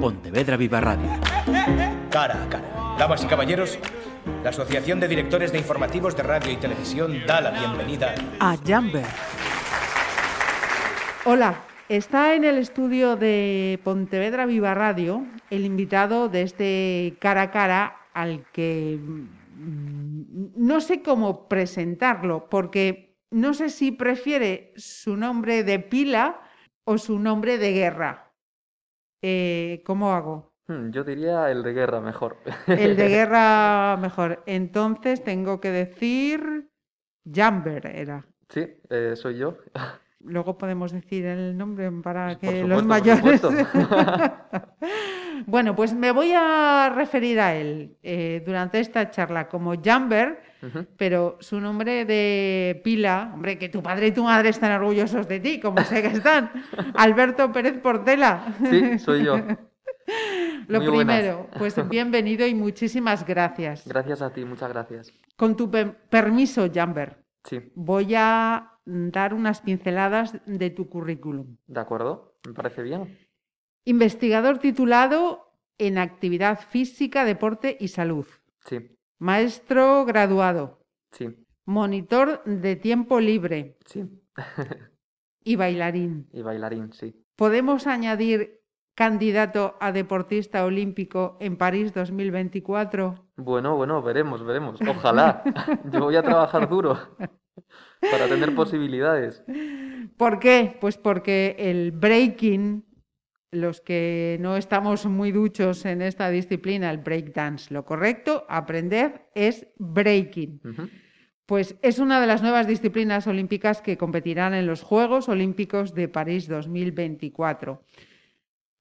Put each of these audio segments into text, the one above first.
Pontevedra Viva Radio. Cara a cara. Damas y caballeros, la Asociación de Directores de Informativos de Radio y Televisión da la bienvenida a Jumper. Hola, está en el estudio de Pontevedra Viva Radio el invitado de este cara a cara al que mm, no sé cómo presentarlo, porque no sé si prefiere su nombre de pila o su nombre de guerra. Eh, ¿Cómo hago? Hmm, yo diría el de guerra mejor. El de guerra mejor. Entonces tengo que decir Jumper era. Sí, eh, soy yo. Luego podemos decir el nombre para que los mayores. bueno, pues me voy a referir a él eh, durante esta charla como Jumper, pero su nombre de pila, hombre, que tu padre y tu madre están orgullosos de ti, como sé que están. Alberto Pérez Portela. Sí, soy yo. Lo primero, pues bienvenido y muchísimas gracias. Gracias a ti, muchas gracias. Con tu permiso, Jumper. Sí. Voy a dar unas pinceladas de tu currículum. De acuerdo, me parece bien. Investigador titulado en actividad física, deporte y salud. Sí. Maestro graduado. Sí. Monitor de tiempo libre. Sí. y bailarín. Y bailarín, sí. ¿Podemos añadir candidato a deportista olímpico en París 2024? Bueno, bueno, veremos, veremos. Ojalá. Yo voy a trabajar duro para tener posibilidades. ¿Por qué? Pues porque el breaking, los que no estamos muy duchos en esta disciplina, el breakdance, lo correcto, aprender es breaking. Pues es una de las nuevas disciplinas olímpicas que competirán en los Juegos Olímpicos de París 2024.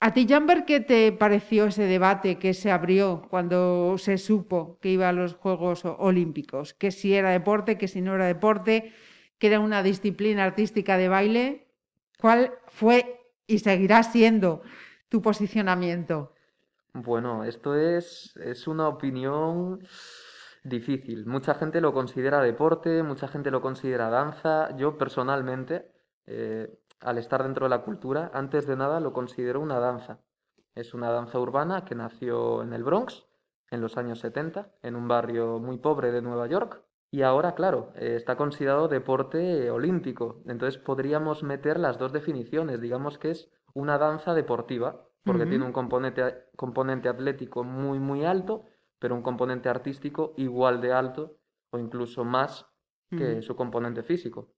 ¿A ti, Jamber, qué te pareció ese debate que se abrió cuando se supo que iba a los Juegos Olímpicos? Que si era deporte, que si no era deporte, que era una disciplina artística de baile. ¿Cuál fue y seguirá siendo tu posicionamiento? Bueno, esto es, es una opinión difícil. Mucha gente lo considera deporte, mucha gente lo considera danza. Yo personalmente, eh, al estar dentro de la cultura, antes de nada lo considero una danza. Es una danza urbana que nació en el Bronx en los años 70, en un barrio muy pobre de Nueva York. Y ahora, claro, eh, está considerado deporte olímpico. Entonces podríamos meter las dos definiciones. Digamos que es una danza deportiva, porque tiene un componente, componente atlético muy, muy alto, pero un componente artístico igual de alto o incluso más que su componente físico.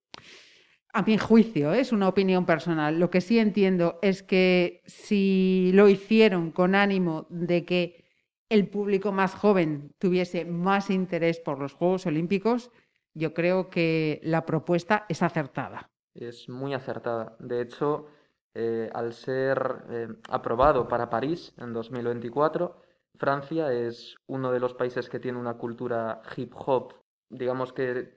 A mi juicio, ¿eh? es una opinión personal. Lo que sí entiendo es que si lo hicieron con ánimo de que el público más joven tuviese más interés por los Juegos Olímpicos, yo creo que la propuesta es acertada. Es muy acertada. De hecho, eh, al ser eh, aprobado para París en 2024, Francia es uno de los países que tiene una cultura hip hop, digamos que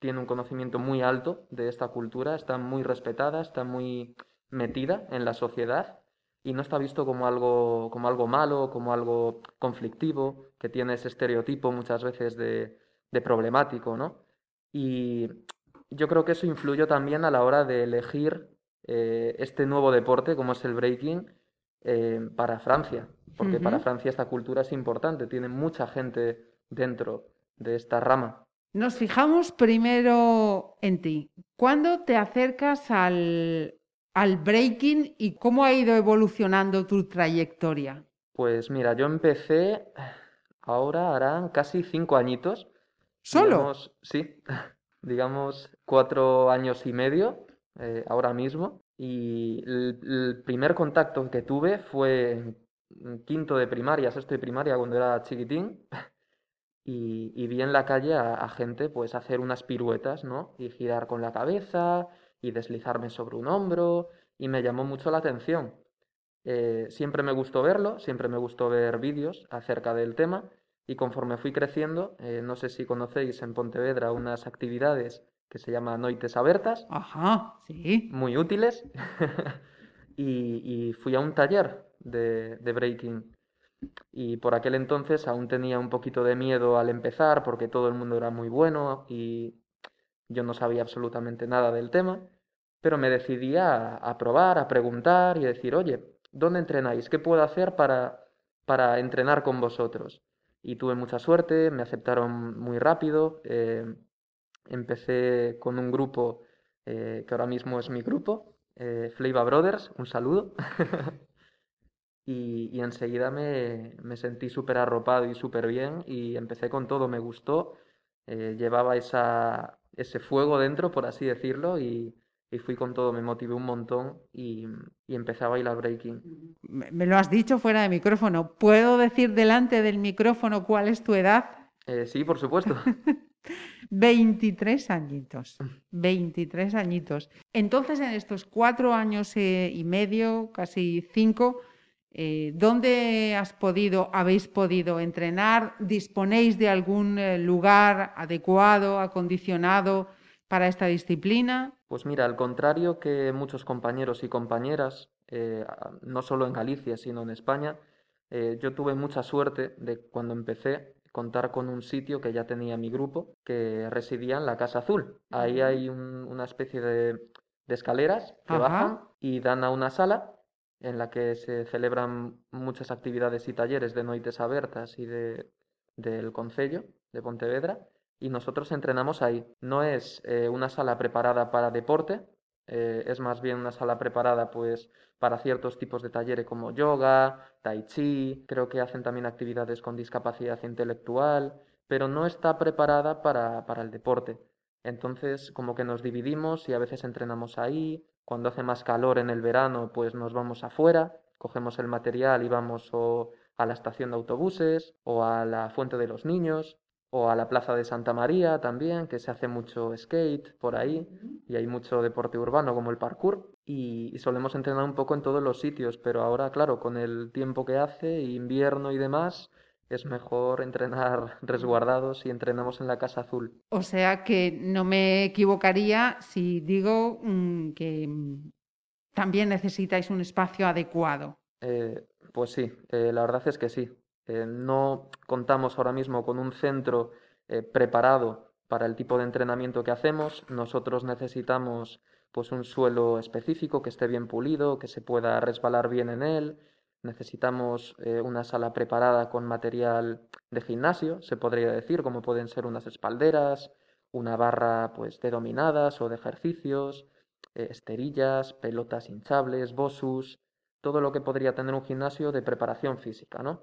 tiene un conocimiento muy alto de esta cultura, está muy respetada, está muy metida en la sociedad y no está visto como algo, como algo malo, como algo conflictivo, que tiene ese estereotipo muchas veces de, problemático, ¿no? Y yo creo que eso influyó también a la hora de elegir eh, este nuevo deporte, como es el breaking, eh, para Francia, porque para Francia esta cultura es importante, tiene mucha gente dentro de esta rama. Nos fijamos primero en ti. ¿Cuándo te acercas al, al breaking y cómo ha ido evolucionando tu trayectoria? Pues mira, yo empecé, ahora harán casi cinco añitos. ¿Solo? sí, digamos cuatro años y medio eh, ahora mismo. Y el, primer contacto que tuve fue en quinto de primaria, sexto de primaria, cuando era chiquitín. Y, vi en la calle a, a, gente pues hacer unas piruetas, ¿no? Y girar con la cabeza, y deslizarme sobre un hombro y me llamó mucho la atención. Eh, siempre me gustó verlo, siempre me gustó ver vídeos acerca del tema y conforme fui creciendo, eh, no sé si conocéis en Pontevedra unas actividades que se llaman Noites Abertas. Ajá, sí. Muy útiles. y, fui a un taller de, de breaking. Y por aquel entonces aún tenía un poquito de miedo al empezar porque todo el mundo era muy bueno y yo no sabía absolutamente nada del tema, pero me decidí a, probar, a preguntar y a decir, oye, ¿dónde entrenáis? ¿Qué puedo hacer para, para entrenar con vosotros? Y tuve mucha suerte, me aceptaron muy rápido. eh, empecé con un grupo eh, que ahora mismo es mi grupo, eh, Fleiva Brothers, un saludo. Y, y enseguida me, me sentí súper arropado y súper bien y empecé con todo, me gustó, eh, llevaba esa, ese fuego dentro, por así decirlo, y, y fui con todo, me motivé un montón y, y empecé a bailar breaking. Me me lo has dicho fuera de micrófono. ¿Puedo decir delante del micrófono cuál es tu edad? Eh, sí, por supuesto. 23 añitos, 23 añitos. Entonces, en estos cuatro años eh, y medio, casi cinco, eh, ¿dónde has podido, habéis podido entrenar? ¿Disponéis de algún eh, lugar adecuado, acondicionado para esta disciplina? Pues mira, al contrario que muchos compañeros y compañeras, eh, no solo en Galicia, sino en España, yo tuve mucha suerte de cuando empecé contar con un sitio que ya tenía mi grupo, que residía en la Casa Azul. Ahí hay un- una especie de, de escaleras que Ajá. bajan y dan a una sala en la que se celebran muchas actividades y talleres de noites abertas y de, del Concello de Pontevedra y nosotros entrenamos ahí. No es eh, una sala preparada para deporte, eh, es más bien una sala preparada pues para ciertos tipos de talleres como yoga, tai chi, creo que hacen también actividades con discapacidad intelectual, pero no está preparada para, para el deporte. Entonces, como que nos dividimos y a veces entrenamos ahí. Cuando hace más calor en el verano, pues nos vamos afuera, cogemos el material y vamos o a la estación de autobuses o a la Fuente de los Niños o a la Plaza de Santa María también, que se hace mucho skate por ahí y hay mucho deporte urbano como el parkour y, y solemos entrenar un poco en todos los sitios, pero ahora, claro, con el tiempo que hace, invierno y demás, es mejor entrenar resguardados y entrenamos en la Casa Azul. O sea que no me equivocaría si digo mm, que mm, también necesitáis un espacio adecuado. Eh, pues sí, eh, la verdad es que sí. Eh, no contamos ahora mismo con un centro preparado para el tipo de entrenamiento que hacemos. Nosotros necesitamos pues un suelo específico que esté bien pulido, que se pueda resbalar bien en él. Necesitamos eh, una sala preparada con material de gimnasio, se podría decir, como pueden ser unas espalderas, una barra pues de dominadas o de ejercicios, eh, esterillas, pelotas hinchables, bosus, todo lo que podría tener un gimnasio de preparación física, ¿no?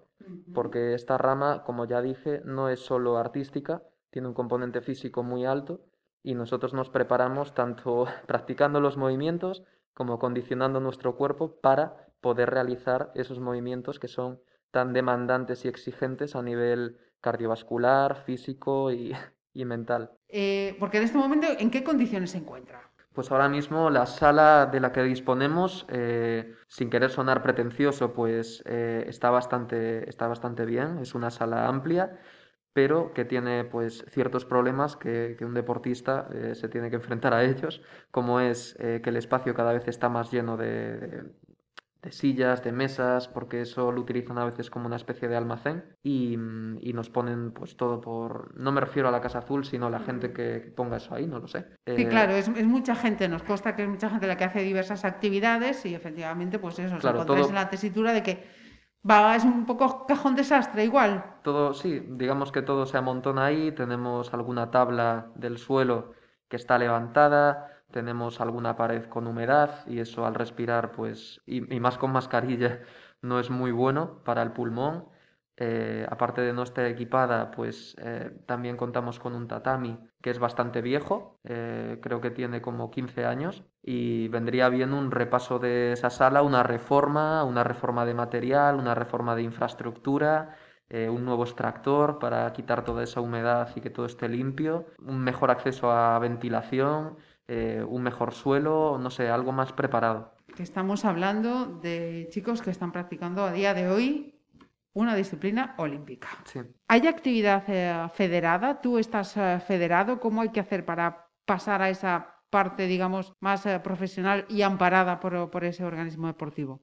Porque esta rama, como ya dije, no es solo artística, tiene un componente físico muy alto y nosotros nos preparamos tanto practicando los movimientos como condicionando nuestro cuerpo para poder realizar esos movimientos que son tan demandantes y exigentes a nivel cardiovascular, físico y, y mental. Eh, porque en este momento, ¿en qué condiciones se encuentra? Pues ahora mismo la sala de la que disponemos, eh, sin querer sonar pretencioso, pues eh, está bastante, está bastante bien. Es una sala amplia, pero que tiene pues ciertos problemas que, que un deportista eh, se tiene que enfrentar a ellos, como es que el espacio cada vez está más lleno de, de- de sillas, de mesas, porque eso lo utilizan a veces como una especie de almacén y, y nos ponen pues todo por... No me refiero a la Casa Azul, sino a la gente que, que ponga eso ahí, no lo sé. Sí, Eh, claro, es, es mucha gente, nos consta que es mucha gente la que hace diversas actividades y efectivamente, pues eso, os Claro, encontráis todo- en la tesitura de que va, es un poco cajón desastre igual. Todo, sí, digamos que todo se amontona ahí, tenemos alguna tabla del suelo que está levantada, tenemos alguna pared con humedad y eso al respirar, pues, y, más con mascarilla, no es muy bueno para el pulmón. Eh, aparte de no estar equipada, pues eh, también contamos con un tatami que es bastante viejo, eh, creo que tiene como 15 años y vendría bien un repaso de esa sala, una reforma, una reforma de material, una reforma de infraestructura un nuevo extractor para quitar toda esa humedad y que todo esté limpio, un mejor acceso a ventilación, eh, un mejor suelo, no sé, algo más preparado. Estamos hablando de chicos que están practicando a día de hoy una disciplina olímpica. Sí. ¿Hay actividad eh, federada? ¿Tú estás eh, federado? ¿Cómo hay que hacer para pasar a esa parte, digamos, más eh, profesional y amparada por, por ese organismo deportivo?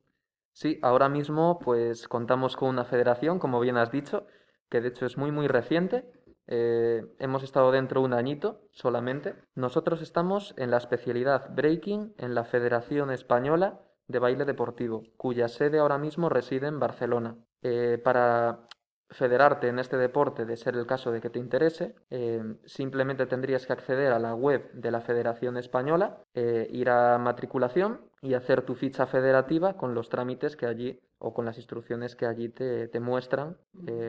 Sí, ahora mismo pues contamos con una federación, como bien has dicho, que de hecho es muy muy reciente. Eh, hemos estado dentro un añito solamente. Nosotros estamos en la especialidad breaking en la Federación Española de Baile Deportivo, cuya sede ahora mismo reside en Barcelona. Eh, para federarte en este deporte, de ser el caso de que te interese, eh, simplemente tendrías que acceder a la web de la Federación Española, eh, ir a matriculación y hacer tu ficha federativa con los trámites que allí o con las instrucciones que allí te, te muestran,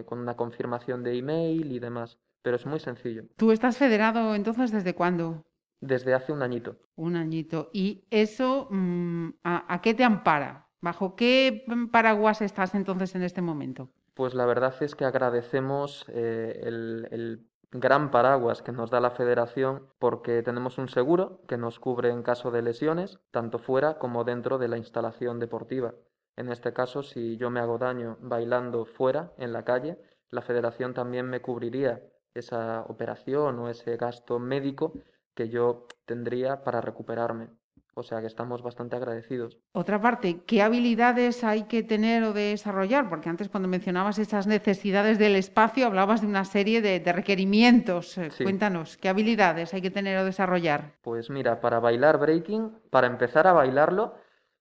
con una confirmación de email y demás. Pero es muy sencillo. ¿Tú estás federado entonces desde cuándo? Desde hace un añito. Un añito. ¿Y eso mm, ¿a, qué te ampara? ¿Bajo qué paraguas estás entonces en este momento? Pues la verdad es que agradecemos eh, el, el gran paraguas que nos da la federación porque tenemos un seguro que nos cubre en caso de lesiones, tanto fuera como dentro de la instalación deportiva. En este caso, si yo me hago daño bailando fuera, en la calle, la federación también me cubriría esa operación o ese gasto médico que yo tendría para recuperarme. O sea que estamos bastante agradecidos. Otra parte, ¿qué habilidades hay que tener o desarrollar? Porque antes cuando mencionabas esas necesidades del espacio hablabas de una serie de, requerimientos. Eh, cuéntanos, ¿qué habilidades hay que tener o desarrollar? Pues mira, para bailar breaking, para empezar a bailarlo,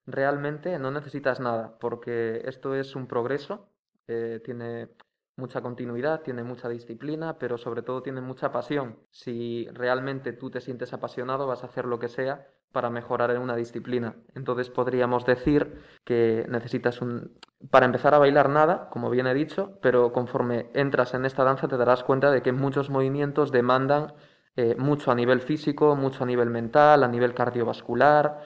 realmente no necesitas nada, porque esto es un progreso, eh, tiene mucha continuidad, tiene mucha disciplina, pero sobre todo tiene mucha pasión. Si realmente tú te sientes apasionado, vas a hacer lo que sea para mejorar en una disciplina. Entonces podríamos decir que necesitas un... Para empezar a bailar nada, como bien he dicho, pero conforme entras en esta danza te darás cuenta de que muchos movimientos demandan eh, mucho a nivel físico, mucho a nivel mental, a nivel cardiovascular.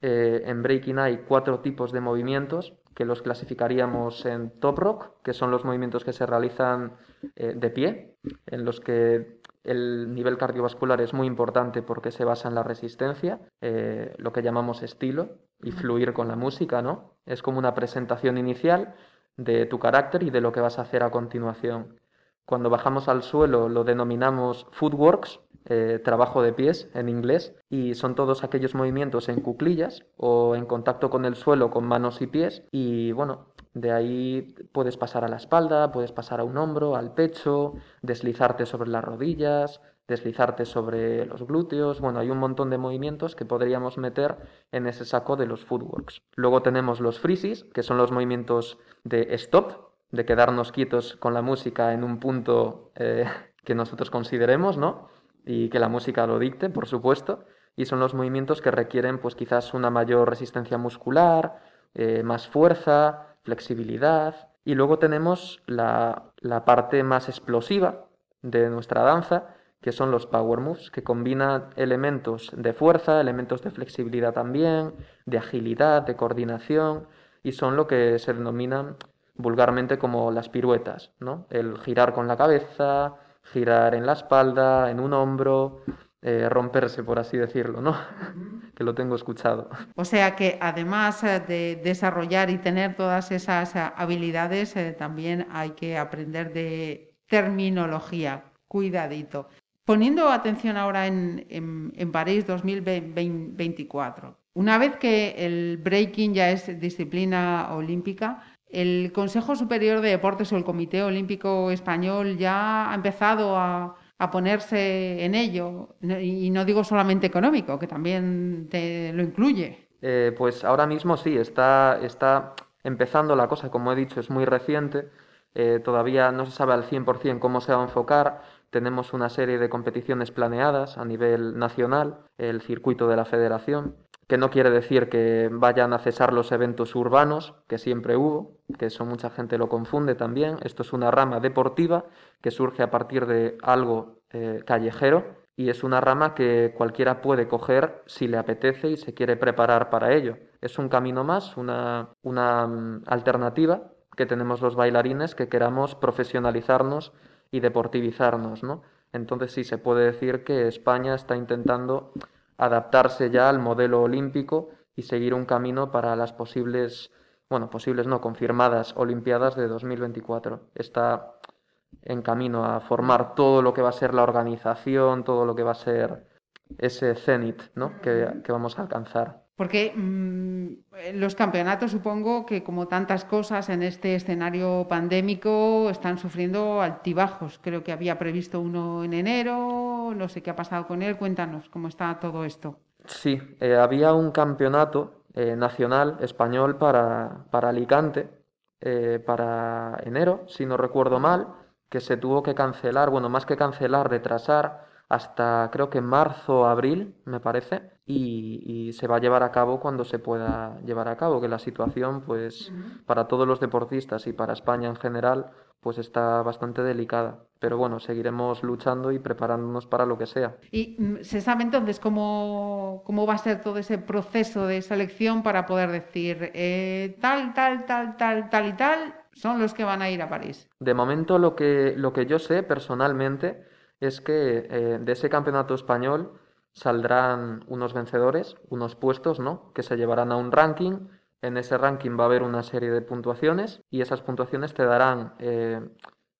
Eh, en breaking hay cuatro tipos de movimientos que los clasificaríamos en top rock, que son los movimientos que se realizan eh, de pie, en los que el nivel cardiovascular es muy importante porque se basa en la resistencia, eh, lo que llamamos estilo y fluir con la música, ¿no? Es como una presentación inicial de tu carácter y de lo que vas a hacer a continuación. Cuando bajamos al suelo lo denominamos footworks, eh, trabajo de pies en inglés, y son todos aquellos movimientos en cuclillas o en contacto con el suelo con manos y pies, y bueno, de ahí puedes pasar a la espalda, puedes pasar a un hombro, al pecho, deslizarte sobre las rodillas, deslizarte sobre los glúteos, bueno, hay un montón de movimientos que podríamos meter en ese saco de los footworks. Luego tenemos los freezes, que son los movimientos de stop, de quedarnos quietos con la música en un punto eh, que nosotros consideremos, ¿no? y que la música lo dicte, por supuesto, y son los movimientos que requieren pues quizás una mayor resistencia muscular, eh, más fuerza, flexibilidad, y luego tenemos la, la parte más explosiva de nuestra danza, que son los power moves, que combinan elementos de fuerza, elementos de flexibilidad también, de agilidad, de coordinación, y son lo que se denominan vulgarmente como las piruetas, ¿no? El girar con la cabeza, girar en la espalda, en un hombro, eh, romperse, por así decirlo, ¿no? que lo tengo escuchado. O sea que además eh, de desarrollar y tener todas esas eh, habilidades, también hay que aprender de terminología. Cuidadito. Poniendo atención ahora en, en, en París 2024, una vez que el breaking ya es disciplina olímpica, el Consejo Superior de Deportes o el Comité Olímpico Español ya ha empezado a, ponerse en ello, y no digo solamente económico, que también te lo incluye. Eh, pues ahora mismo sí, está, está empezando la cosa, como he dicho, es muy reciente, eh, todavía no se sabe al 100% cómo se va a enfocar, tenemos una serie de competiciones planeadas a nivel nacional, el circuito de la federación, que no quiere decir que vayan a cesar los eventos urbanos, que siempre hubo, que eso mucha gente lo confunde también. Esto es una rama deportiva que surge a partir de algo eh, callejero y es una rama que cualquiera puede coger si le apetece y se quiere preparar para ello. Es un camino más, una, una mm, alternativa que tenemos los bailarines que queramos profesionalizarnos y deportivizarnos, ¿no? Entonces sí se puede decir que España está intentando adaptarse ya al modelo olímpico y seguir un camino para las posibles, bueno, posibles no, confirmadas Olimpiadas de 2024. Está en camino a formar todo lo que va a ser la organización, todo lo que va a ser ese cenit ¿no? que, vamos a alcanzar. Porque mm, los campeonatos, supongo que como tantas cosas en este escenario pandémico, están sufriendo altibajos. Creo que había previsto uno en enero, no sé qué ha pasado con él. Cuéntanos cómo está todo esto. Sí, eh, había un campeonato eh, nacional español para, para Alicante eh, para enero, si no recuerdo mal, que se tuvo que cancelar, bueno, más que cancelar, retrasar hasta creo que marzo, abril, me parece, y, se va a llevar a cabo cuando se pueda llevar a cabo, que la situación, pues, para todos los deportistas y para España en general, pues está bastante delicada. Pero bueno, seguiremos luchando y preparándonos para lo que sea. ¿Y mm, se sabe entonces cómo, cómo va a ser todo ese proceso de selección para poder decir eh, tal, tal, tal, tal, tal y tal son los que van a ir a París? De momento lo que, lo que yo sé personalmente es que eh, de ese campeonato español saldrán unos vencedores, unos puestos, ¿no? Que se llevarán a un ranking. En ese ranking va a haber una serie de puntuaciones y esas puntuaciones te darán eh,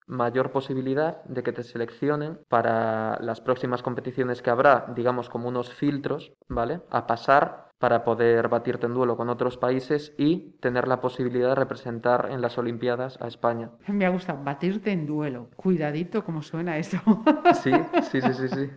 mayor posibilidad de que te seleccionen para las próximas competiciones que habrá, digamos como unos filtros, ¿vale? A pasar para poder batirte en duelo con otros países y tener la posibilidad de representar en las Olimpiadas a España. Me ha gustado, batirte en duelo. Cuidadito cómo suena eso. Sí, sí, sí, sí, sí.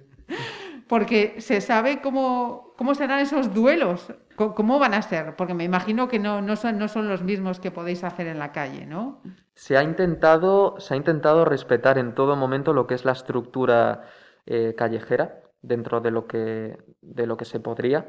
Porque se sabe cómo, cómo serán esos duelos, cómo van a ser, porque me imagino que no, no, son, no son los mismos que podéis hacer en la calle, ¿no? Se ha intentado, se ha intentado respetar en todo momento lo que es la estructura eh, callejera dentro de lo que, de lo que se podría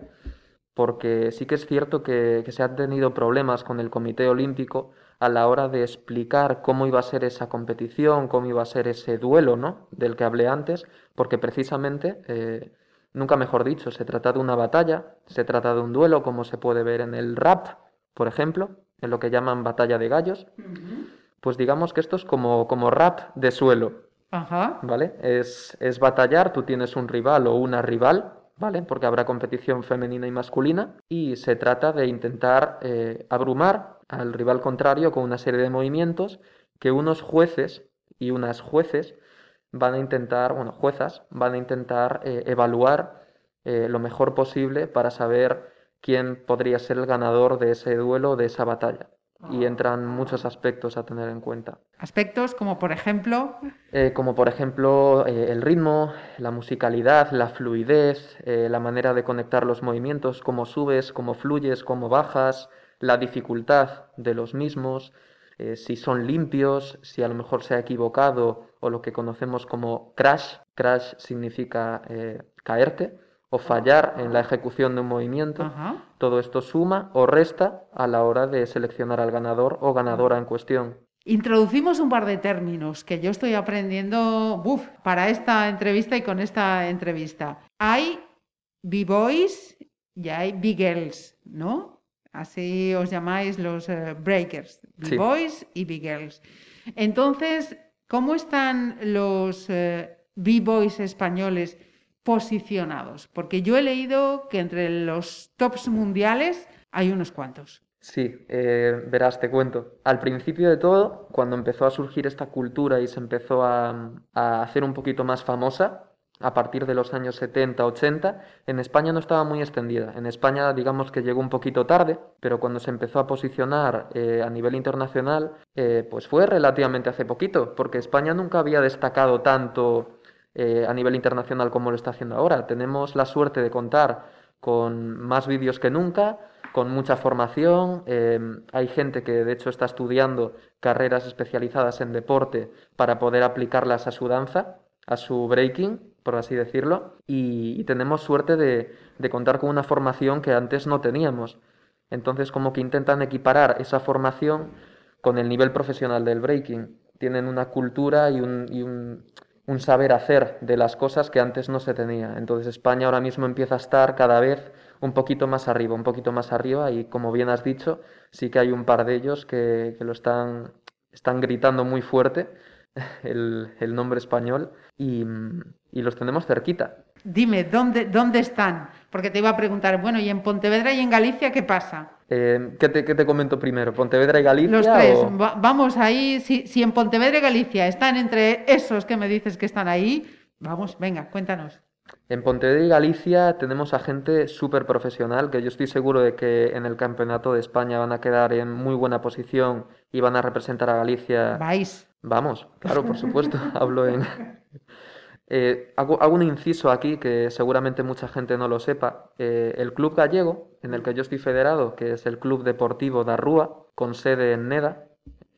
porque sí que es cierto que, se han tenido problemas con el Comité Olímpico a la hora de explicar cómo iba a ser esa competición, cómo iba a ser ese duelo, ¿no? Del que hablé antes, porque precisamente, eh, nunca mejor dicho, se trata de una batalla, se trata de un duelo, como se puede ver en el rap, por ejemplo, en lo que llaman batalla de gallos. Pues digamos que esto es como, como rap de suelo. ¿Vale? Es, es batallar, tú tienes un rival o una rival, ¿vale? Porque habrá competición femenina y masculina y se trata de intentar eh, abrumar al rival contrario con una serie de movimientos que unos jueces y unas jueces van a intentar, bueno, juezas, van a intentar eh, evaluar eh, lo mejor posible para saber quién podría ser el ganador de ese duelo, de esa batalla y entran muchos aspectos a tener en cuenta. Aspectos como por ejemplo... Eh, como por ejemplo el ritmo, la musicalidad, la fluidez, la manera de conectar los movimientos, cómo subes, cómo fluyes, cómo bajas, la dificultad de los mismos, si son limpios, si a lo mejor se ha equivocado o lo que conocemos como crash. Crash significa caerte o fallar en la ejecución de un movimiento. Todo esto suma o resta a la hora de seleccionar al ganador o ganadora en cuestión. Introducimos un par de términos que yo estoy aprendiendo para esta entrevista y con esta entrevista. Hay B-Boys y hay B-Girls, ¿no? Así os llamáis los eh, breakers, B-Boys y B-Girls. Entonces, ¿cómo están los eh, B-Boys españoles? posicionados? Porque yo he leído que entre los tops mundiales hay unos cuantos. Sí, eh, verás, te cuento. Al principio de todo, cuando empezó a surgir esta cultura y se empezó a, hacer un poquito más famosa, a partir de los años 70, 80, en España no estaba muy extendida. En España, digamos que llegó un poquito tarde, pero cuando se empezó a posicionar eh, a nivel internacional, eh, pues fue relativamente hace poquito, porque España nunca había destacado tanto eh, a nivel internacional como lo está haciendo ahora. Tenemos la suerte de contar con más vídeos que nunca, con mucha formación. Hay gente que de hecho está estudiando carreras especializadas en deporte para poder aplicarlas a su danza, a su breaking, por así decirlo. Y, tenemos suerte de, contar con una formación que antes no teníamos. Entonces como que intentan equiparar esa formación con el nivel profesional del breaking. Tienen una cultura y un un saber hacer de las cosas que antes no se tenía. Entonces España ahora mismo empieza a estar cada vez un poquito más arriba, un poquito más arriba y como bien has dicho, sí que hay un par de ellos que, lo están, están gritando muy fuerte el, nombre español y, y, los tenemos cerquita. Dime, ¿dónde, ¿dónde están? Porque te iba a preguntar, bueno, ¿y en Pontevedra y en Galicia qué pasa? Eh, ¿qué, te, comento primero? ¿Pontevedra y Galicia? Los tres. vamos ahí. Si, si, en Pontevedra y Galicia están entre esos que me dices que están ahí, vamos, venga, cuéntanos. En Pontevedra y Galicia tenemos a gente súper profesional que yo estoy seguro de que en el Campeonato de España van a quedar en muy buena posición y van a representar a Galicia. ¿Vais? Vamos, claro, por supuesto. Hablo en, Eh, hago, un inciso aquí que seguramente mucha gente no lo sepa. Eh, el club gallego, en el que yo estoy federado, que es el Club Deportivo da Rúa, con sede en Neda,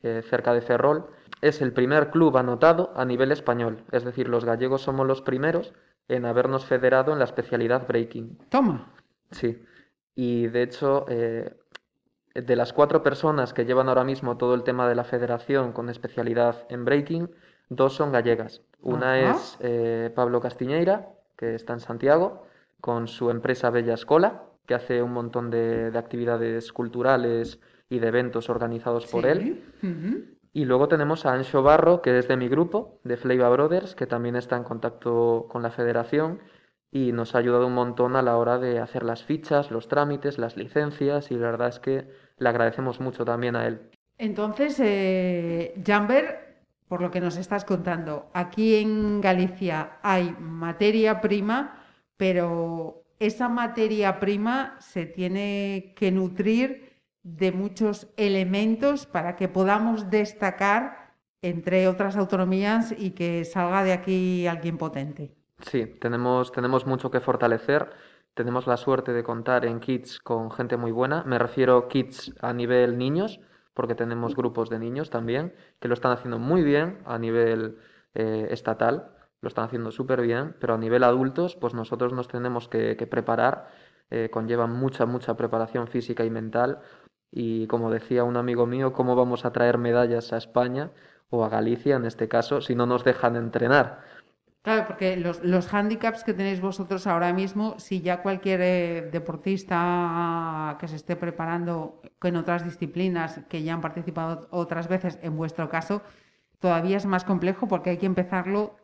eh, cerca de Ferrol, es el primer club anotado a nivel español. Es decir, los gallegos somos los primeros en habernos federado en la especialidad breaking. Toma. Sí. Y de hecho, de las cuatro personas que llevan ahora mismo todo el tema de la federación con especialidad en breaking, dos son gallegas. Una es eh, Pablo Castiñeira, que está en Santiago, con su empresa Bella Escola, que hace un montón de, actividades culturales y de eventos organizados por él. Y luego tenemos a Ancho Barro, que es de mi grupo, de Fleiva Brothers, que también está en contacto con la federación y nos ha ayudado un montón a la hora de hacer las fichas, los trámites, las licencias y la verdad es que le agradecemos mucho también a él. Entonces, eh, Jamber, por lo que nos estás contando, aquí en Galicia hay materia prima, pero esa materia prima se tiene que nutrir de muchos elementos para que podamos destacar entre otras autonomías y que salga de aquí alguien potente. Sí, tenemos, tenemos mucho que fortalecer. Tenemos la suerte de contar en Kids con gente muy buena. Me refiero Kids a nivel niños, porque tenemos grupos de niños también que lo están haciendo muy bien a nivel eh, estatal, lo están haciendo súper bien, pero a nivel adultos, pues nosotros nos tenemos que, preparar, eh, conlleva mucha, mucha preparación física y mental. Y como decía un amigo mío, ¿cómo vamos a traer medallas a España o a Galicia en este caso si no nos dejan entrenar? Claro, porque los, los handicaps que tenéis vosotros ahora mismo, si ya cualquier eh, deportista que se esté preparando en otras disciplinas, que ya han participado otras veces, en vuestro caso, todavía es más complejo porque hay que empezarlo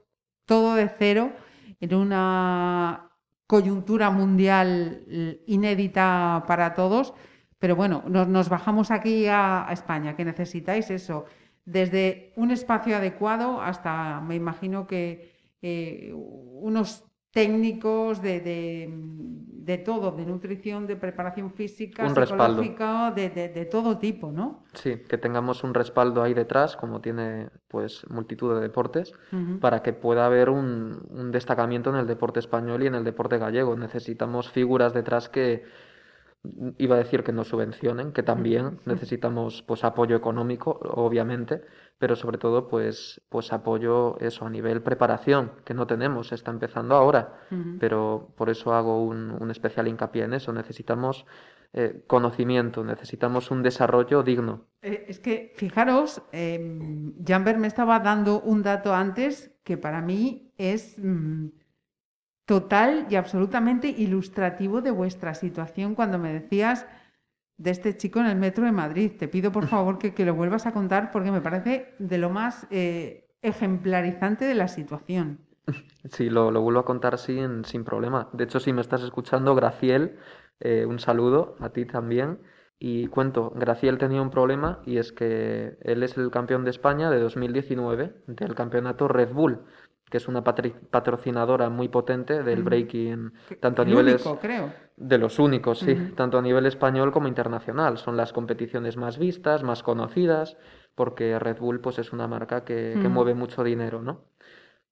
todo de cero en una coyuntura mundial inédita para todos. Pero bueno, nos, bajamos aquí a España, que necesitáis eso, desde un espacio adecuado hasta, me imagino que eh, unos técnicos de, de, todo, de nutrición, de preparación física, un psicológica, de, de, todo tipo, ¿no? Sí, que tengamos un respaldo ahí detrás, como tiene pues multitud de deportes, para que pueda haber un, un destacamiento en el deporte español y en el deporte gallego. Necesitamos figuras detrás que, iba a decir que nos subvencionen, que también necesitamos pues apoyo económico, obviamente, pero sobre todo pues, pues apoyo eso a nivel preparación, que no tenemos, está empezando ahora, pero por eso hago un, especial hincapié en eso, necesitamos eh, conocimiento, necesitamos un desarrollo digno. Eh, es que, fijaros, eh, Jamber me estaba dando un dato antes que para mí es... Mm, total y absolutamente ilustrativo de vuestra situación cuando me decías de este chico en el metro de Madrid. Te pido por favor que, lo vuelvas a contar porque me parece de lo más eh, ejemplarizante de la situación. Sí, lo, vuelvo a contar sin, sin problema. De hecho, si me estás escuchando, Graciel, eh, un saludo a ti también. Y cuento, Graciel tenía un problema y es que él es el campeón de España de 2019 del campeonato Red Bull que es una patrocinadora muy potente del breaking, tanto a niveles creo. de los únicos, sí, tanto a nivel español como internacional. Son las competiciones más vistas, más conocidas, porque Red Bull pues es una marca que, mueve mucho dinero, ¿no?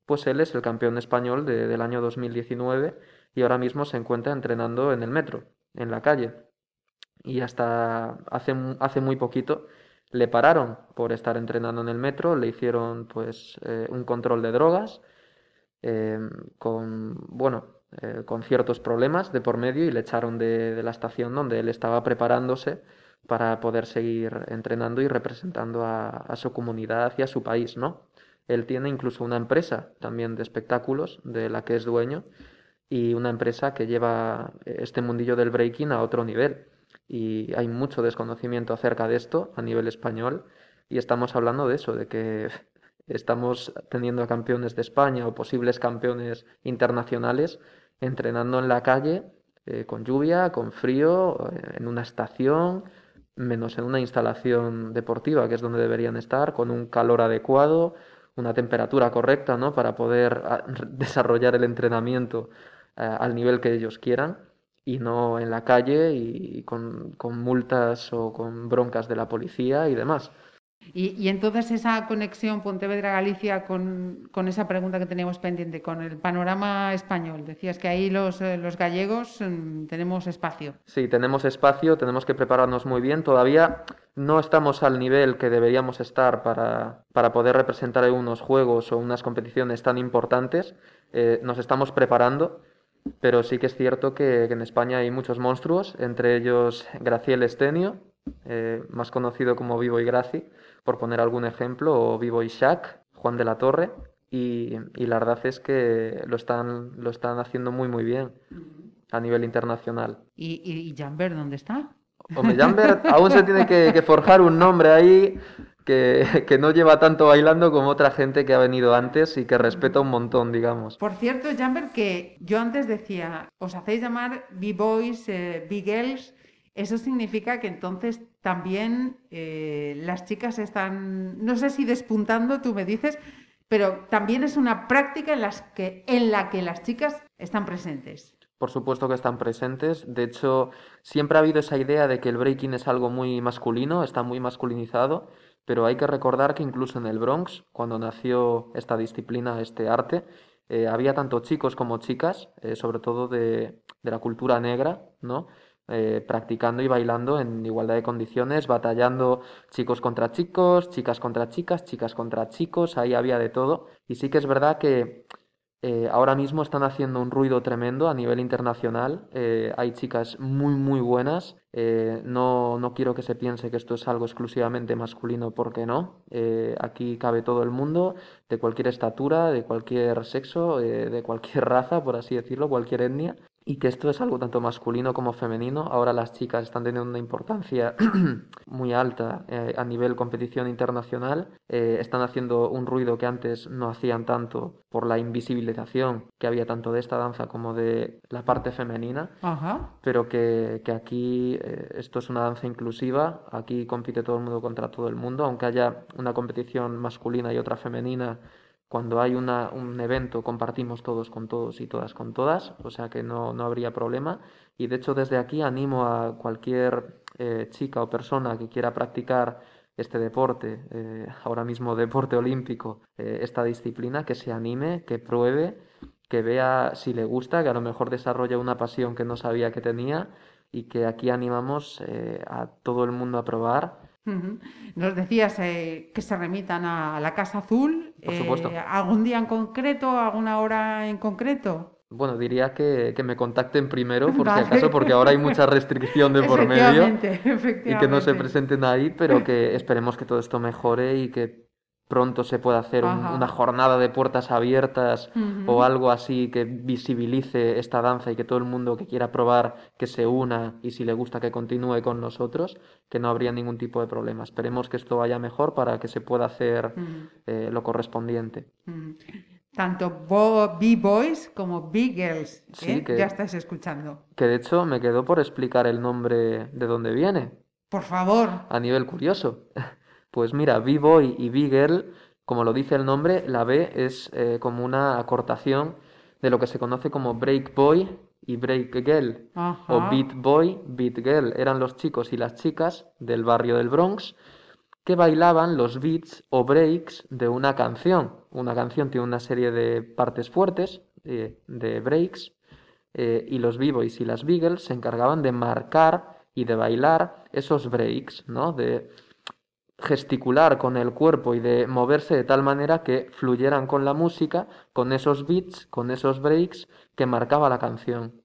Pues él es el campeón español del año 2019 y ahora mismo se encuentra entrenando en el metro, en la calle. Y hasta hace, hace muy poquito le pararon por estar entrenando en el metro, le hicieron pues eh, un control de drogas eh, con, bueno, eh, con ciertos problemas de por medio y le echaron de, la estación donde él estaba preparándose para poder seguir entrenando y representando a, su comunidad y a su país, ¿no? Él tiene incluso una empresa también de espectáculos de la que es dueño y una empresa que lleva este mundillo del breaking a otro nivel y hay mucho desconocimiento acerca de esto a nivel español y estamos hablando de eso, de que estamos teniendo a campeones de España o posibles campeones internacionales entrenando en la calle eh, con lluvia, con frío, eh, en una estación, menos en una instalación deportiva, que es donde deberían estar, con un calor adecuado, una temperatura correcta, ¿no? Para poder ah, desarrollar el entrenamiento eh, al nivel que ellos quieran y no en la calle y con, multas o con broncas de la policía y demás. Y, entonces esa conexión Pontevedra-Galicia con, esa pregunta que teníamos pendiente, con el panorama español, decías que ahí los, eh, los gallegos mm, tenemos espacio. Sí, tenemos espacio, tenemos que prepararnos muy bien. Todavía no estamos al nivel que deberíamos estar para, para poder representar unos juegos o unas competiciones tan importantes. Eh, nos estamos preparando. Pero sí que es cierto que, en España hay muchos monstruos, entre ellos Graciel Estenio, eh, más conocido como Vivo y Graci, por poner algún ejemplo, o Vivo y Shaq, Juan de la Torre, y, la verdad es que lo están, lo están haciendo muy muy bien a nivel internacional. ¿Y, y, Jamber dónde está? Hombre, aún se tiene que, forjar un nombre ahí que, que, no lleva tanto bailando como otra gente que ha venido antes y que respeta un montón, digamos. Por cierto, Jamber, que yo antes decía, os hacéis llamar B-Boys, eh, B-Girls, eso significa que entonces también eh, las chicas están, no sé si despuntando, tú me dices, pero también es una práctica en, las que, en la que las chicas están presentes. Por supuesto que están presentes. De hecho, siempre ha habido esa idea de que el breaking es algo muy masculino, está muy masculinizado, pero hay que recordar que incluso en el Bronx, cuando nació esta disciplina, este arte, eh, había tanto chicos como chicas, eh, sobre todo de, de, la cultura negra, ¿no? Eh, practicando y bailando en igualdad de condiciones, batallando chicos contra chicos, chicas contra chicas, chicas contra chicos, ahí había de todo. Y sí que es verdad que eh, ahora mismo están haciendo un ruido tremendo a nivel internacional. Eh, hay chicas muy, muy buenas. no, no, quiero que se piense que esto es algo exclusivamente masculino, porque no. aquí cabe todo el mundo, de cualquier estatura, de cualquier sexo, de cualquier raza, por así decirlo, cualquier etnia y que esto es algo tanto masculino como femenino. Ahora las chicas están teniendo una importancia muy alta eh, a nivel competición internacional. Eh, están haciendo un ruido que antes no hacían tanto por la invisibilización que había tanto de esta danza como de la parte femenina. Pero que, que aquí eh, esto es una danza inclusiva. Aquí compite todo el mundo contra todo el mundo. Aunque haya una competición masculina y otra femenina, cuando hay una, un evento compartimos todos con todos y todas con todas, o sea que no, no habría problema. Y de hecho desde aquí animo a cualquier eh, chica o persona que quiera practicar este deporte, eh, ahora mismo deporte olímpico, eh, esta disciplina, que se anime, que pruebe, que vea si le gusta, que a lo mejor desarrolle una pasión que no sabía que tenía y que aquí animamos a todo el mundo a probar nos decías eh, que se remitan a la Casa Azul. Por supuesto. Eh, ¿Algún día en concreto, alguna hora en concreto? Bueno, diría que, me contacten primero, por si acaso, porque ahora hay mucha restricción de por medio. Y que no se presenten ahí, pero que esperemos que todo esto mejore y que pronto se pueda hacer una jornada de puertas abiertas o algo así que visibilice esta danza y que todo el mundo que quiera probar que se una y si le gusta que continúe con nosotros, que no habría ningún tipo de problema. Esperemos que esto vaya mejor para que se pueda hacer eh, lo correspondiente. Tanto B-Boys como B-Girls, ¿eh? ya estás escuchando. Que de hecho me quedó por explicar el nombre de dónde viene. Por favor. A nivel curioso. Pues mira, B-Boy y B-Girl, como lo dice el nombre, la B es eh, como una acortación de lo que se conoce como Break Boy y Break Girl, o Beat Boy, Beat Girl. Eran los chicos y las chicas del barrio del Bronx que bailaban los beats o breaks de una canción. Una canción tiene una serie de partes fuertes, eh, de breaks, eh, y los B-Boys y las B-Girls se encargaban de marcar y de bailar esos breaks, ¿no? De, gesticular con el cuerpo y de moverse de tal manera que fluyeran con la música, con esos beats, con esos breaks que marcaba la canción.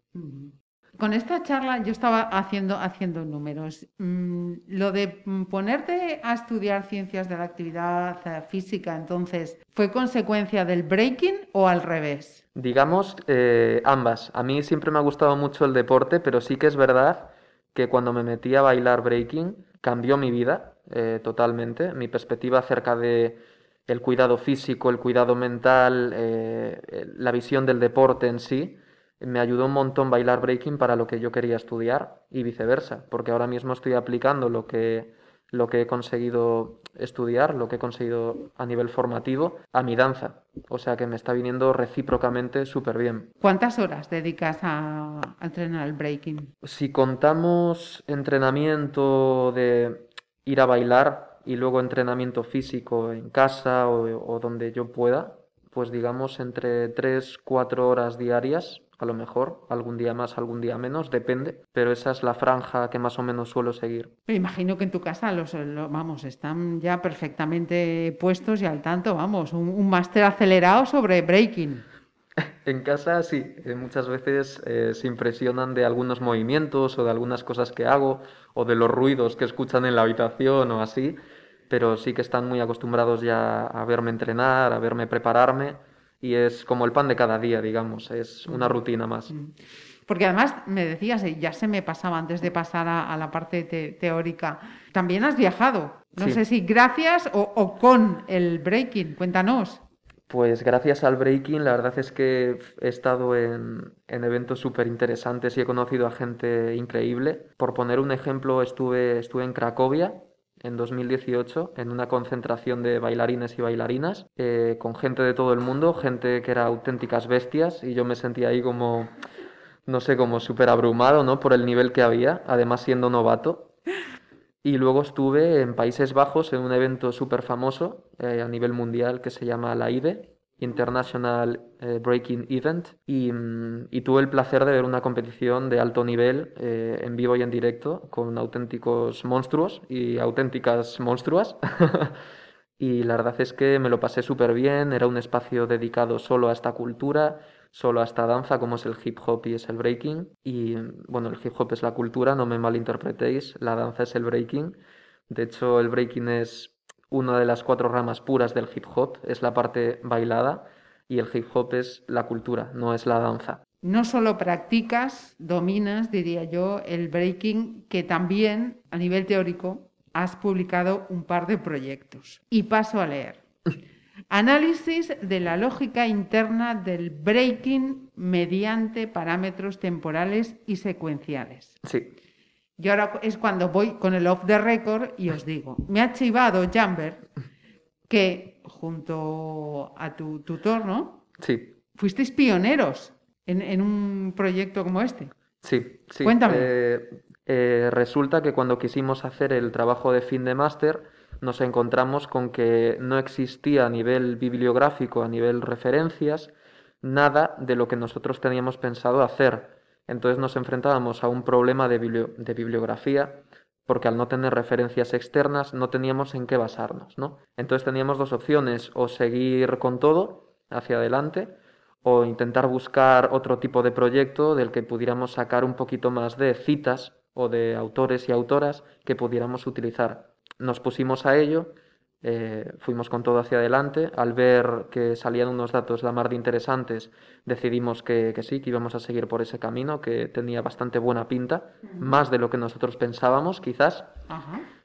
Con esta charla yo estaba haciendo, haciendo números. Mm, lo de ponerte a estudiar ciencias de la actividad eh, física, entonces, ¿fue consecuencia del breaking o al revés? Digamos, eh, ambas. A mí siempre me ha gustado mucho el deporte, pero sí que es verdad que cuando me metí a bailar breaking cambió mi vida eh, totalmente. Mi perspectiva acerca de el cuidado físico, el cuidado mental, eh, la visión del deporte en sí, me ayudó un montón bailar breaking para lo que yo quería estudiar y viceversa, porque ahora mismo estoy aplicando lo que, lo que he conseguido estudiar, lo que he conseguido a nivel formativo, a mi danza. O sea que me está viniendo recíprocamente súper bien. ¿Cuántas horas dedicas a entrenar el breaking? Si contamos entrenamiento de ir a bailar y luego entrenamiento físico en casa o, donde yo pueda, pues digamos entre 3, 4 horas diarias a lo mejor, algún día más, algún día menos, depende, pero esa es la franja que más o menos suelo seguir. Me imagino que en tu casa los, vamos, están ya perfectamente puestos y al tanto, vamos, un, máster acelerado sobre breaking. En casa sí, eh, muchas veces eh, se impresionan de algunos movimientos o de algunas cosas que hago o de los ruidos que escuchan en la habitación o así, pero sí que están muy acostumbrados ya a verme entrenar, a verme prepararme y es como el pan de cada día, digamos, es una rutina más. Porque además me decías, ya se me pasaba antes de pasar a, la parte teórica, también has viajado, no sé si gracias o, con el breaking, cuéntanos. Pues gracias al breaking, la verdad es que he estado en, en eventos súper interesantes y he conocido a gente increíble. Por poner un ejemplo, estuve, estuve en Cracovia, en 2018 en una concentración de bailarines y bailarinas eh, con gente de todo el mundo, gente que era auténticas bestias y yo me sentía ahí como, no sé, como súper abrumado, ¿no? Por el nivel que había, además siendo novato. Y luego estuve en Países Bajos en un evento súper famoso eh, a nivel mundial que se llama la IDE, International eh, Breaking Event mm, y, tuve el placer de ver una competición de alto nivel eh, en vivo y en directo con auténticos monstruos y auténticas monstruas. y la verdad es que me lo pasé súper bien, era un espacio dedicado solo a esta cultura, solo a esta danza como es el hip hop y es el breaking. Y bueno, el hip hop es la cultura, no me malinterpretéis, la danza es el breaking. De hecho, el breaking es una de las cuatro ramas puras del hip hop, es la parte bailada y el hip hop es la cultura, no es la danza. No solo practicas, dominas, diría yo, el breaking, que también a nivel teórico has publicado un par de proyectos. Y paso a leer. Análisis de la lógica interna del breaking mediante parámetros temporales y secuenciales. Sí. Y ahora es cuando voy con el off the record y os digo, me ha chivado Jamber que junto a tu tutor, ¿no? Sí. Fuisteis pioneros en, un proyecto como este. Sí, sí. Cuéntame. Eh, eh, resulta que cuando quisimos hacer el trabajo de fin de máster, nos encontramos con que no existía a nivel bibliográfico, a nivel referencias, nada de lo que nosotros teníamos pensado hacer. Entonces nos enfrentábamos a un problema de, bibliografía porque al no tener referencias externas no teníamos en qué basarnos, ¿no? Entonces teníamos dos opciones, o seguir con todo hacia adelante o intentar buscar otro tipo de proyecto del que pudiéramos sacar un poquito más de citas o de autores y autoras que pudiéramos utilizar. Nos pusimos a ello eh, fuimos con todo hacia adelante. Al ver que salían unos datos la mar de interesantes, decidimos que, sí, que íbamos a seguir por ese camino, que tenía bastante buena pinta, más de lo que nosotros pensábamos, quizás.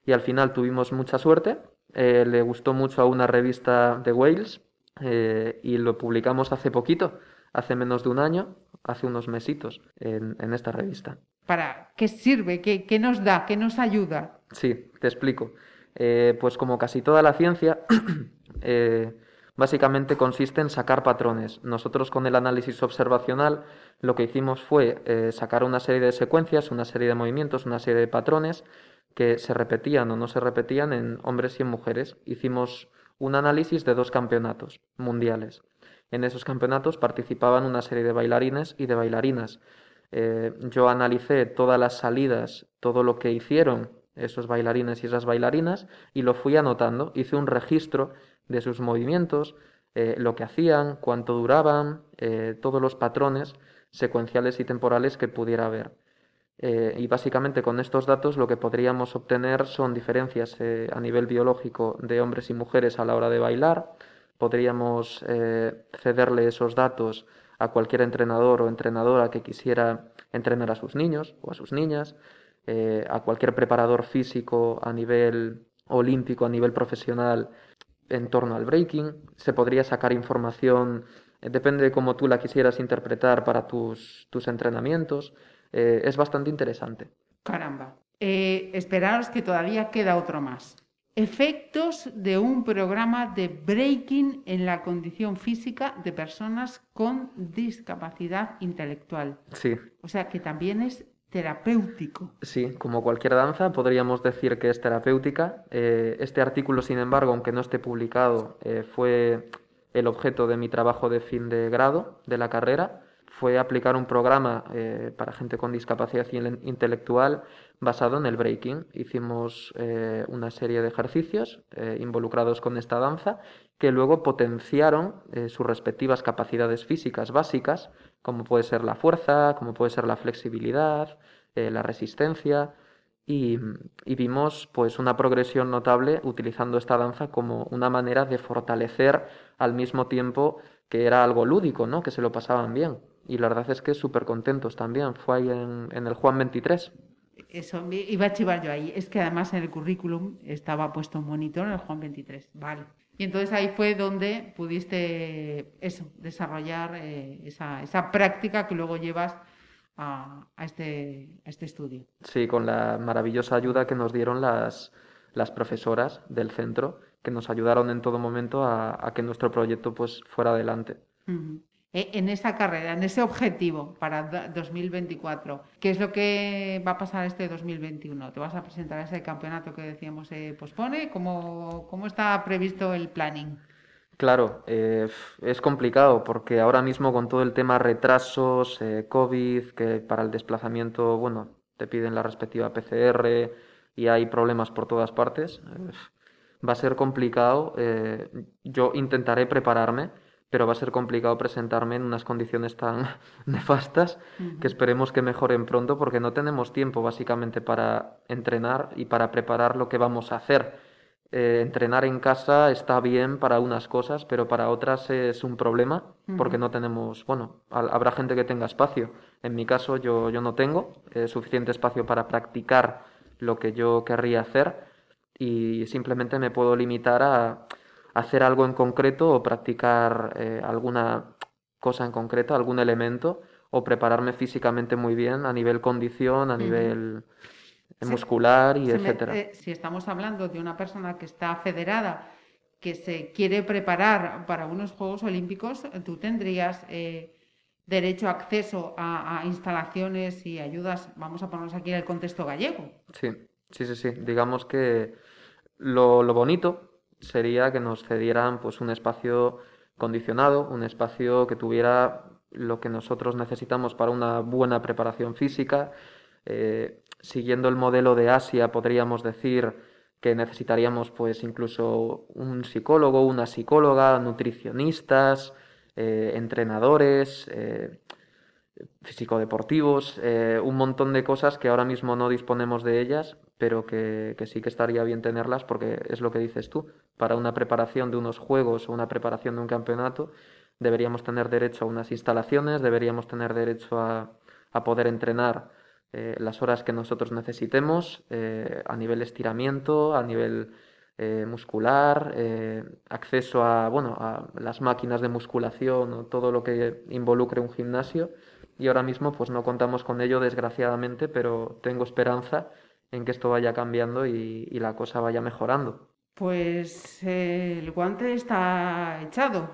Y al final tuvimos mucha suerte. Eh, le gustó mucho a una revista de Wales eh, y lo publicamos hace poquito, hace menos de un año, hace unos mesitos, en, esta revista. ¿Para qué sirve? ¿Qué, ¿Qué nos da? ¿Qué nos ayuda? Sí, te explico. Eh, pues como casi toda la ciencia, eh, básicamente consiste en sacar patrones. Nosotros con el análisis observacional lo que hicimos fue eh, sacar una serie de secuencias, una serie de movimientos, una serie de patrones que se repetían o no se repetían en hombres y en mujeres. Hicimos un análisis de dos campeonatos mundiales. En esos campeonatos participaban una serie de bailarines y de bailarinas. Yo analicé todas las salidas, todo lo que hicieron esos bailarines y esas bailarinas y lo fui anotando. Hice un registro de sus movimientos, eh, lo que hacían, cuánto duraban, eh, todos los patrones secuenciales y temporales que pudiera haber. Eh, y básicamente con estos datos lo que podríamos obtener son diferencias a nivel biológico de hombres y mujeres a la hora de bailar. Podríamos cederle esos datos a cualquier entrenador o entrenadora que quisiera entrenar a sus niños o a sus niñas. Eh, a cualquier preparador físico a nivel olímpico, a nivel profesional, en torno al breaking. Se podría sacar información, eh, depende de cómo tú la quisieras interpretar para tus, tus entrenamientos. Eh, es bastante interesante. Caramba. esperaros que todavía queda otro más. Efectos de un programa de breaking en la condición física de personas con discapacidad intelectual. Sí. O sea que también es terapéutico. Sí, como cualquier danza, podríamos decir que es terapéutica. Eh, este artículo, sin embargo, aunque no esté publicado, eh, fue el objeto de mi trabajo de fin de grado de la carrera. Fue aplicar un programa eh, para gente con discapacidad intelectual basado en el breaking. Hicimos una serie de ejercicios involucrados con esta danza que luego potenciaron sus respectivas capacidades físicas básicas como puede ser la fuerza, como puede ser la flexibilidad, eh, la resistencia, y, vimos pues una progresión notable utilizando esta danza como una manera de fortalecer al mismo tiempo que era algo lúdico, ¿no? que se lo pasaban bien. Y la verdad es que súper contentos también. Fue ahí en, en el Juan 23. Eso, iba a chivar yo ahí. Es que además en el currículum estaba puesto un monitor en el Juan 23. Vale. Y entonces ahí fue donde pudiste eso, desarrollar eh, esa, esa, práctica que luego llevas a, a, este, a este estudio. Sí, con la maravillosa ayuda que nos dieron las, las profesoras del centro, que nos ayudaron en todo momento a, a que nuestro proyecto pues, fuera adelante. E, en esa carrera, en ese objetivo para 2024, ¿qué es lo que va a pasar este 2021? ¿Te vas a presentar ese campeonato que decíamos se pospone? ¿Cómo, ¿Cómo, está previsto el planning? Claro, eh, es complicado porque ahora mismo con todo el tema retrasos, eh, COVID, que para el desplazamiento, bueno, te piden la respectiva PCR y hay problemas por todas partes, eh, va a ser complicado. yo intentaré prepararme pero va a ser complicado presentarme en unas condiciones tan nefastas que esperemos que mejoren pronto porque no tenemos tiempo básicamente para entrenar y para preparar lo que vamos a hacer. Eh, entrenar en casa está bien para unas cosas, pero para otras es un problema porque no tenemos, bueno, habrá gente que tenga espacio. En mi caso yo, yo no tengo eh, suficiente espacio para practicar lo que yo querría hacer y simplemente me puedo limitar a hacer algo en concreto o practicar eh, alguna cosa en concreto, algún elemento, o prepararme físicamente muy bien a nivel condición, a nivel muscular y etcétera. Eh, si estamos hablando de una persona que está federada, que se quiere preparar para unos Juegos Olímpicos, tú tendrías eh, derecho a acceso a, instalaciones y ayudas, vamos a ponernos aquí en el contexto gallego. Sí, sí, sí, sí. Digamos que lo, lo bonito sería que nos cedieran pues un espacio condicionado, un espacio que tuviera lo que nosotros necesitamos para una buena preparación física. Eh, siguiendo el modelo de Asia, podríamos decir que necesitaríamos pues incluso un psicólogo, una psicóloga, nutricionistas, eh, entrenadores, eh, físico-deportivos, un montón de cosas que ahora mismo no disponemos de ellas, pero que, sí que estaría bien tenerlas porque es lo que dices tú. Para una preparación de unos juegos o una preparación de un campeonato, deberíamos tener derecho a unas instalaciones, deberíamos tener derecho a, poder entrenar eh, las horas que nosotros necesitemos eh, a nivel estiramiento, a nivel eh, muscular, acceso a, bueno, a las máquinas de musculación o todo lo que involucre un gimnasio. Y ahora mismo pues no contamos con ello desgraciadamente, pero tengo esperanza en que esto vaya cambiando y, la cosa vaya mejorando. Pues eh, el guante está echado.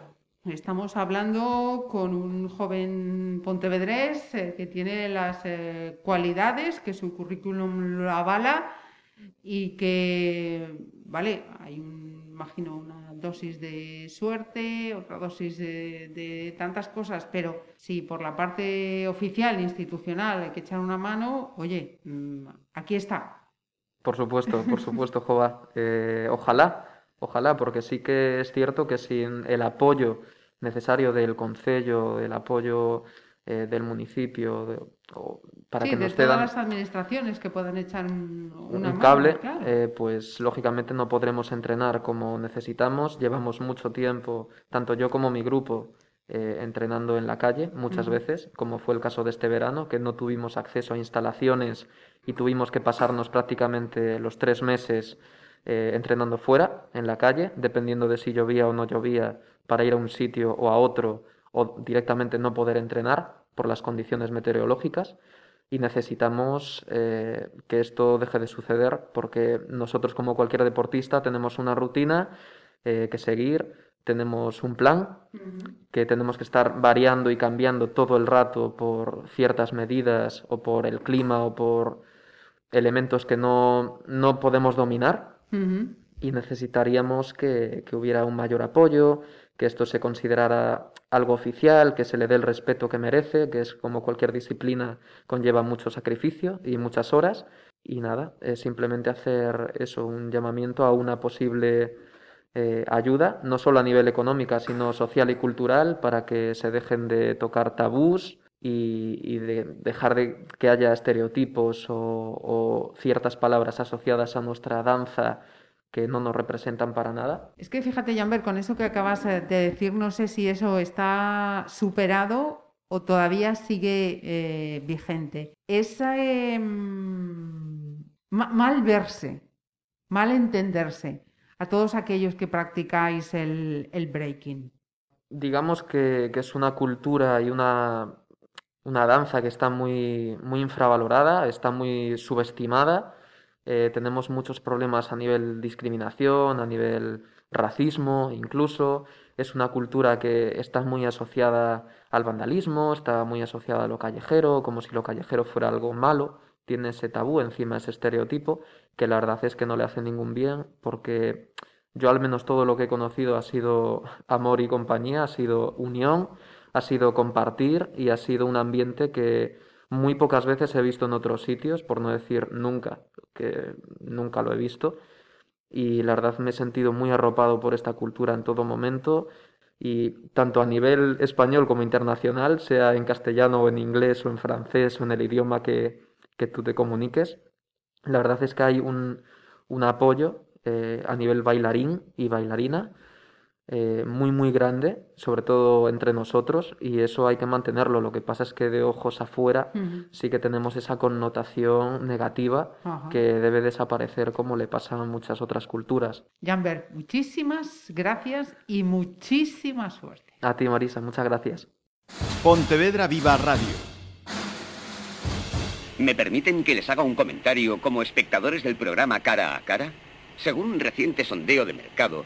Estamos hablando con un joven pontevedrés eh, que tiene las eh, cualidades, que su currículum lo avala y que, vale, hay un, imagino una dosis de suerte, otra dosis de, de, tantas cosas, pero si por la parte oficial, institucional, hay que echar una mano, oye, mm, aquí está. Por supuesto, por supuesto, Jova. Eh, ojalá, ojalá, porque sí que es cierto que sin el apoyo necesario del concello, el apoyo eh, del municipio, para que nos de todas las administraciones que puedan echar un, un cable, eh, pues lógicamente no podremos entrenar como necesitamos. Llevamos mucho tiempo, tanto yo como mi grupo, eh, entrenando en la calle muchas veces, como fue el caso de este verano, que no tuvimos acceso a instalaciones y tuvimos que pasarnos prácticamente los tres meses eh, entrenando fuera, en la calle, dependiendo de si llovía o no llovía, para ir a un sitio o a otro, o directamente no poder entrenar por las condiciones meteorológicas. Y necesitamos eh, que esto deje de suceder porque nosotros como cualquier deportista tenemos una rutina que seguir, tenemos un plan que tenemos que estar variando y cambiando todo el rato por ciertas medidas o por el clima o por elementos que no, no podemos dominar y necesitaríamos que, que, hubiera un mayor apoyo, que esto se considerara algo oficial, que se le dé el respeto que merece, que es como cualquier disciplina conlleva mucho sacrificio y muchas horas. Y nada, es simplemente hacer eso, un llamamiento a una posible eh, ayuda, no solo a nivel económico, sino social y cultural, para que se dejen de tocar tabús y, de dejar de que haya estereotipos o, ciertas palabras asociadas a nuestra danza que no nos representan para nada. Es que fíjate, Jamber, con eso que acabas de decir, no sé si eso está superado o todavía sigue eh, vigente. Esa em, mal verse, mal entenderse a todos aquellos que practicáis el, breaking? Digamos que, es una cultura y una, una danza que está muy, muy infravalorada, está muy subestimada. Eh, tenemos muchos problemas a nivel discriminación, a nivel racismo incluso. Es una cultura que está muy asociada al vandalismo, está muy asociada a lo callejero, como si lo callejero fuera algo malo. Tiene ese tabú encima, ese estereotipo, que la verdad es que no le hace ningún bien porque yo al menos todo lo que he conocido ha sido amor y compañía, ha sido unión, ha sido compartir y ha sido un ambiente que muy pocas veces he visto en otros sitios, por no decir nunca, que nunca lo he visto. Y la verdad me he sentido muy arropado por esta cultura en todo momento y tanto a nivel español como internacional, sea en castellano o en inglés o en francés o en el idioma que, que tú te comuniques, la verdad es que hay un, un apoyo eh, a nivel bailarín y bailarina eh, muy muy grande, sobre todo entre nosotros, y eso hay que mantenerlo. Lo que pasa es que de ojos afuera sí que tenemos esa connotación negativa que debe desaparecer como le pasa a muchas otras culturas. Jamber, muchísimas gracias y muchísima suerte. A ti, Marisa, muchas gracias. Pontevedra Viva Radio. ¿Me permiten que les haga un comentario como espectadores del programa Cara a Cara? Según un reciente sondeo de mercado,